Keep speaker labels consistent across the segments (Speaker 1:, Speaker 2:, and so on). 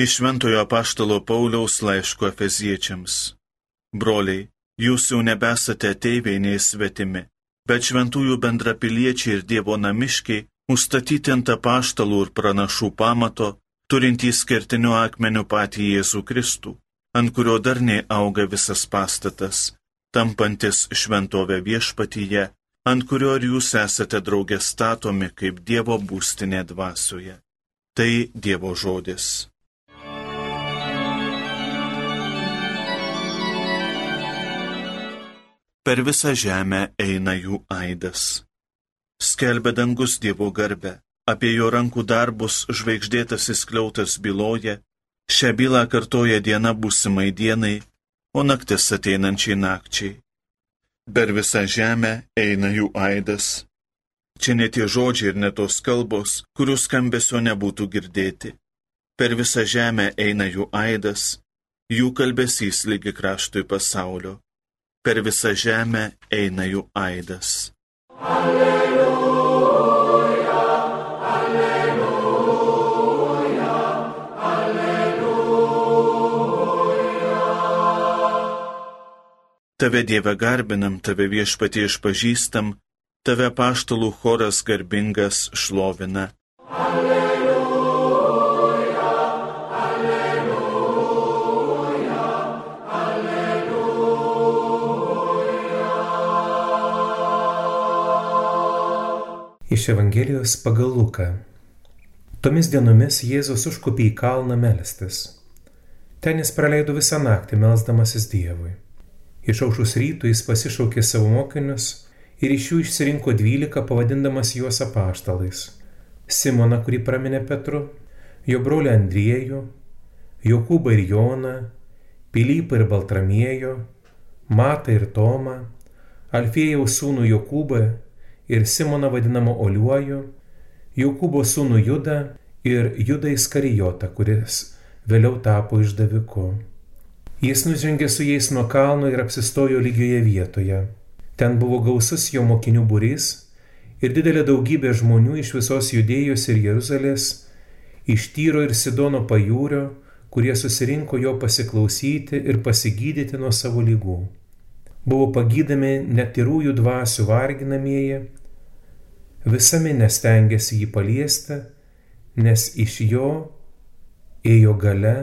Speaker 1: Iš Šventojo Paštalo Pauliaus laiško Efeziečiams. Broliai, jūs jau nebesate ateiviai nei svetimi, bet šventųjų bendrapiliečiai ir Dievo namiškiai, užstatyti ant apaštalų ir pranašų pamato, turintys skirtiniu akmeniu patį Jėzų Kristų, ant kurio darniai auga visas pastatas, tampantis šventovę viešpatyje, ant kurio ir jūs esate draugė statomi kaip Dievo būstinė dvasioje. Tai Dievo žodis. Per visą žemę eina jų aidas. Skelbia dangus Dievo garbę, apie jo rankų darbus žvaigždėtas įskliautas byloja, šią bylą kartoja diena būsimai dienai, o naktis ateinančiai nakčiai. Per visą žemę eina jų aidas. Čia ne tie žodžiai ir ne tos kalbos, kurių skambesio nebūtų girdėti. Per visą žemę eina jų aidas, jų kalbesys lygi kraštui pasaulio per visą žemę eina jų aidas. Alleluja, alleluja, alleluja. Tave Dieve garbinam, tave viešpatie išpažįstam, tave paštalų choras garbingas šlovina. Alleluja.
Speaker 2: Iš Evangelijos pagal Luką. Tomis dienomis Jėzus užkopė į kalną melstis. Ten jis praleido visą naktį melzdamasis Dievui. Išaušus rytų jis pasišaukė savo mokinius ir iš jų išsirinko dvylika pavadindamas juos apaštalais. Simoną, kurį praminė Petru, jo brolį Andriejų, Jokūbą ir Joną, Pilypą ir Baltramiejo, Matą ir Tomą, Alfėjaus sūnų Jokūbą ir Simoną vadinamą Oliuoju, Jokūbo sūnų Judą ir Judą Iskarijotą, kuris vėliau tapo išdaviku. Jis nužengė su jais nuo kalno ir apsistojo lygioje vietoje. Ten buvo gausus jo mokinių būrys ir didelė daugybė žmonių iš visos judėjos ir Jeruzalės, iš Tyro ir Sidono pajūrio, kurie susirinko jo pasiklausyti ir pasigydyti nuo savo lygų. Buvo pagydami netirųjų dvasių varginamieji Visa minė stengiasi jį paliesti, nes iš jo ėjo gale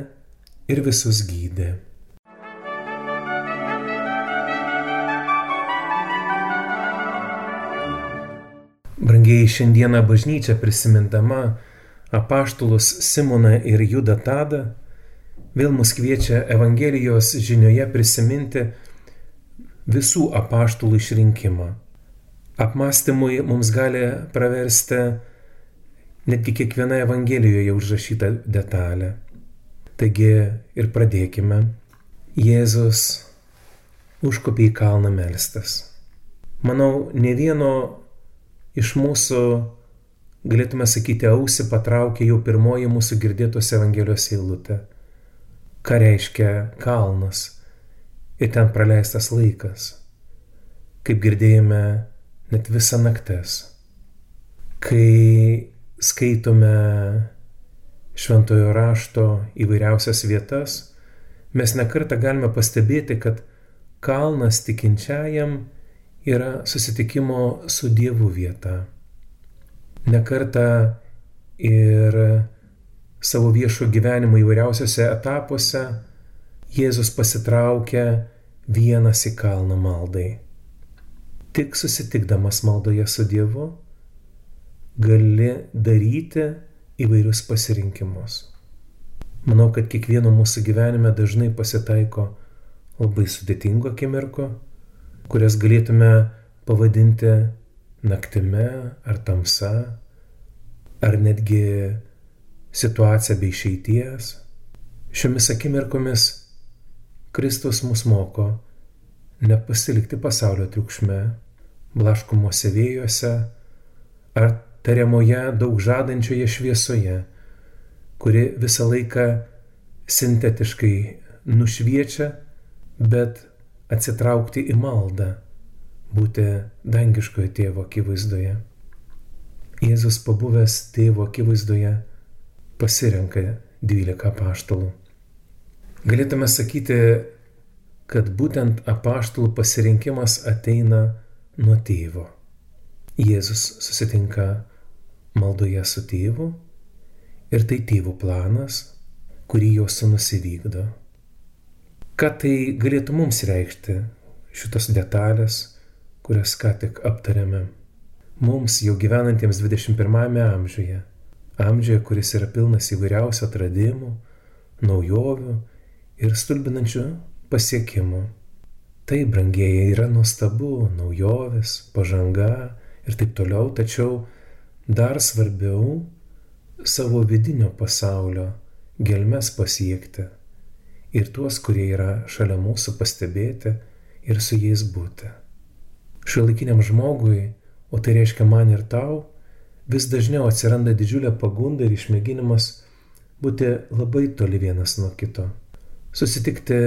Speaker 2: ir visus gydė. Brangiai šiandieną bažnyčia prisimindama apaštulus Simoną ir Judą Tadą, vėl mus kviečia Evangelijos žinioje prisiminti visų apaštulų išrinkimą apmąstymui mums gali praversti netgi kiekviena Evangelijoje užrašyta detalė. Taigi ir pradėkime. Jėzus užkopė į kalną melstas. Manau, ne vieno iš mūsų, galėtume sakyti, ausį patraukė jau pirmoji mūsų girdėtos Evangelijos eilutė. Ką reiškia kalnas ir ten praleistas laikas. Kaip girdėjome, net visą naktis. Kai skaitome šventojo rašto įvairiausias vietas, mes nekartą galime pastebėti, kad kalnas tikinčiajam yra susitikimo su Dievu vieta. Nekartą ir savo viešo gyvenimo įvairiausiose etapuose Jėzus pasitraukia vienas į kalną maldai tik susitikdamas maldoje su Dievu gali daryti įvairius pasirinkimus. Manau, kad kiekvieno mūsų gyvenime dažnai pasitaiko labai sudėtingų akimirkų, kurias galėtume pavadinti naktime ar tamsa, ar netgi situacija be išeities. Šiomis akimirkomis Kristus mus moko nepasilikti pasaulio triukšme, blaškomose vėjuose ar tariamoje daug žadančioje šviesoje, kuri visą laiką sintetiškai nušviečia, bet atsitraukti į maldą, būti dangiškojo tėvo akivaizdoje. Jėzus pabuvęs tėvo akivaizdoje pasirenka 12 apaštalų. Galėtume sakyti, kad būtent apaštalų pasirinkimas ateina nuo tėvo. Jėzus susitinka maldoje su tėvu ir tai tėvo planas, kurį jo sunus įvykdo. Ką tai galėtų mums reikšti šitos detalės, kurias ką tik aptarėme? Mums jau gyvenantiems 21 amžiuje, amžiuje, kuris yra pilnas įvairiausių atradimų, naujovių ir stulbinančių pasiekimų. Tai, brangieji, yra nuostabu, naujovės, pažanga ir taip toliau, tačiau dar svarbiau savo vidinio pasaulio gelmes pasiekti ir tuos, kurie yra šalia mūsų pastebėti ir su jais būti. Šiuolaikiniam žmogui, o tai reiškia man ir tau, vis dažniau atsiranda didžiulė pagunda ir išmėginimas būti labai toli vienas nuo kito. Susitikti,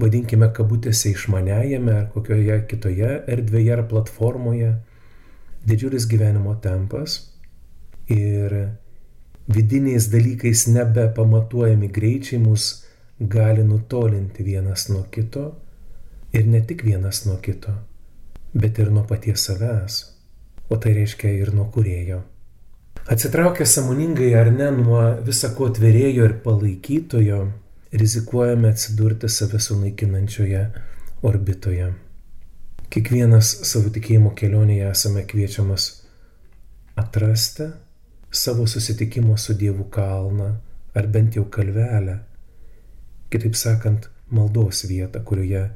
Speaker 2: vadinkime, kabutėse išmaniajame ar kokioje kitoje erdvėje ar platformoje, didžiulis gyvenimo tempas ir vidiniais dalykais nebepamatuojami greičiai mus gali nutolinti vienas nuo kito ir ne tik vienas nuo kito, bet ir nuo paties savęs, o tai reiškia ir nuo kurėjo. Atsitraukę samoningai ar ne nuo visako atverėjo ir palaikytojo, rizikuojame atsidurti save sunaikinančioje orbitoje. Kiekvienas savo tikėjimo kelionėje esame kviečiamas atrasti savo susitikimo su Dievu kalną ar bent jau kalvelę, kitaip sakant, maldos vietą, kurioje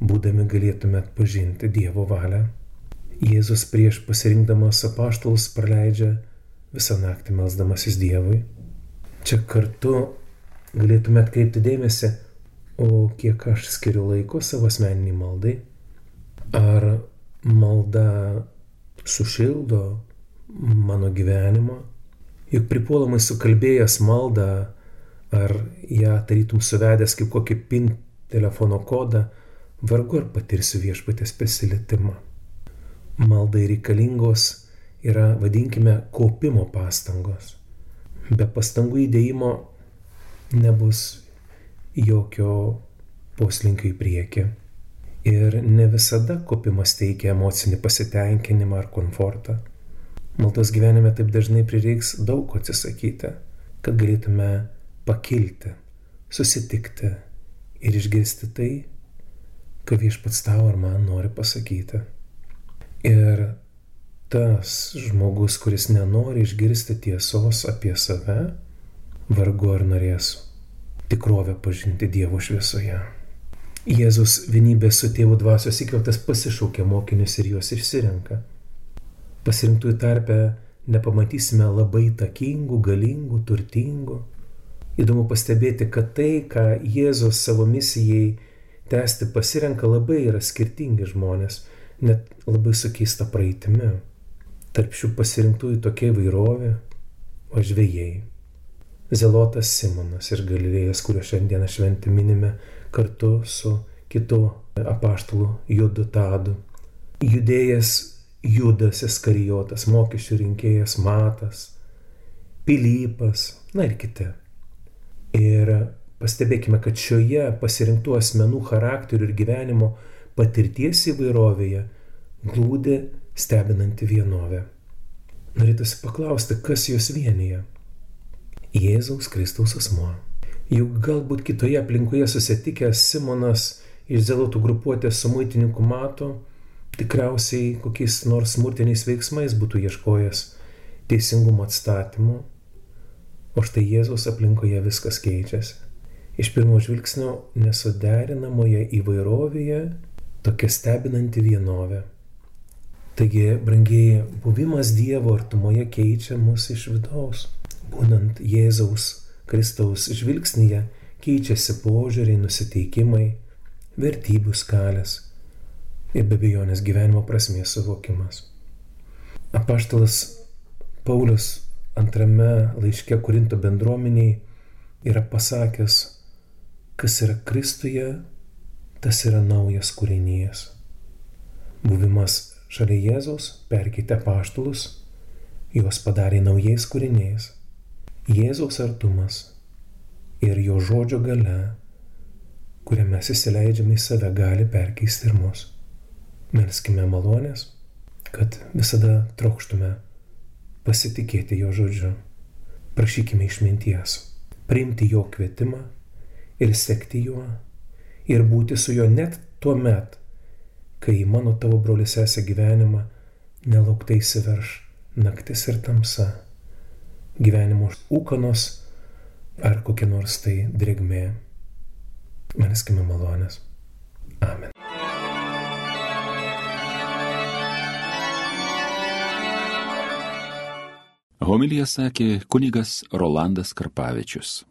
Speaker 2: būdami galėtume atpažinti Dievo valią. Jėzus prieš pasirinkdamas apaštalus praleidžia visą naktį melzdamasis Dievui. Čia kartu galėtume atkreipti dėmesį, o kiek aš skiriu laiko savo asmeniniai maldai. Ar malda sušildo mano gyvenimą? Juk pripuolamai sukalbėjęs maldą, ar ją tarytum suvedęs kaip kokį pin telefono kodą, vargu ar patirsiu viešpatės prisilietimą. Maldai reikalingos yra, vadinkime, kaupimo pastangos. Be pastangų įdėjimo nebus jokio poslinkio į priekį. Ir ne visada kaupimas teikia emocinį pasitenkinimą ar komfortą. Maldos gyvenime taip dažnai prireiks daug atsisakyti, kad galėtume pakilti, susitikti ir išgirsti tai, ką viešpats tau ar man nori pasakyti. Ir tas žmogus, kuris nenori išgirsti tiesos apie save, vargu ar norės tikrovę pažinti Dievo šviesoje. Jėzus vienybė su tėvų dvasios įkvėptas pasišaukia mokinius ir juos išsirenka. Pasirinktųjų tarpe nepamatysime labai takingų, galingų, turtingų. Įdomu pastebėti, kad tai, ką Jėzus savo misijai tęsti pasirenka labai yra skirtingi žmonės, net labai su keista praeitimi. Tarp šių pasirinktųjų tokia įvairovė, o žvėjai. Zelotas Simonas iš Galilėjas, kurio šiandieną šventį minime kartu su kitu apaštalu Judu Tadu. Judėjas Judas Iskarijotas, mokesčių rinkėjas Matas, Pilypas, na ir kiti. Ir Pastebėkime, kad šioje pasirinktų asmenų charakterių ir gyvenimo patirties įvairovėje glūdi stebinanti vienovė. Norėtųsi paklausti, kas juos vienyje? Jėzaus Kristaus asmuo. Juk galbūt kitoje aplinkoje susitikęs Simonas iš zelotų grupuotės su muitininku mato, tikriausiai kokiais nors smurtiniais veiksmais būtų ieškojęs teisingumo atstatymo, o štai Jėzaus aplinkoje viskas keičiasi iš pirmo žvilgsnio nesuderinamoje įvairovėje tokia stebinanti vienovė. Taigi, brangiai, buvimas Dievo artumoje keičia mus iš vidaus. Būnant Jėzaus Kristaus žvilgsnyje keičiasi požiūriai, nusiteikimai, vertybių skalės ir be abejonės gyvenimo prasmės suvokimas. Apaštalas Paulius antrame laiške Korinto bendruomeniai yra pasakęs, kas yra Kristuje, tas yra naujas kūrinys. Buvimas šalia Jėzaus perkeitė paštulus, juos padarė naujais kūriniais. Jėzaus artumas ir jo žodžio gale, kurią mes įsileidžiame į save, gali perkeisti ir mus. Melskime malonės, kad visada trokštume pasitikėti jo žodžiu. Prašykime išminties, priimti jo kvietimą ir sekti juo ir būti su juo net tuo met, kai į mano tavo broli sesę gyvenimą nelauktai įsiverš naktis ir tamsa, gyvenimo ūkanos ar kokia nors tai drėgmė. Melskime malonės. Amen.
Speaker 3: Homilija sakė kunigas Rolandas Karpavičius.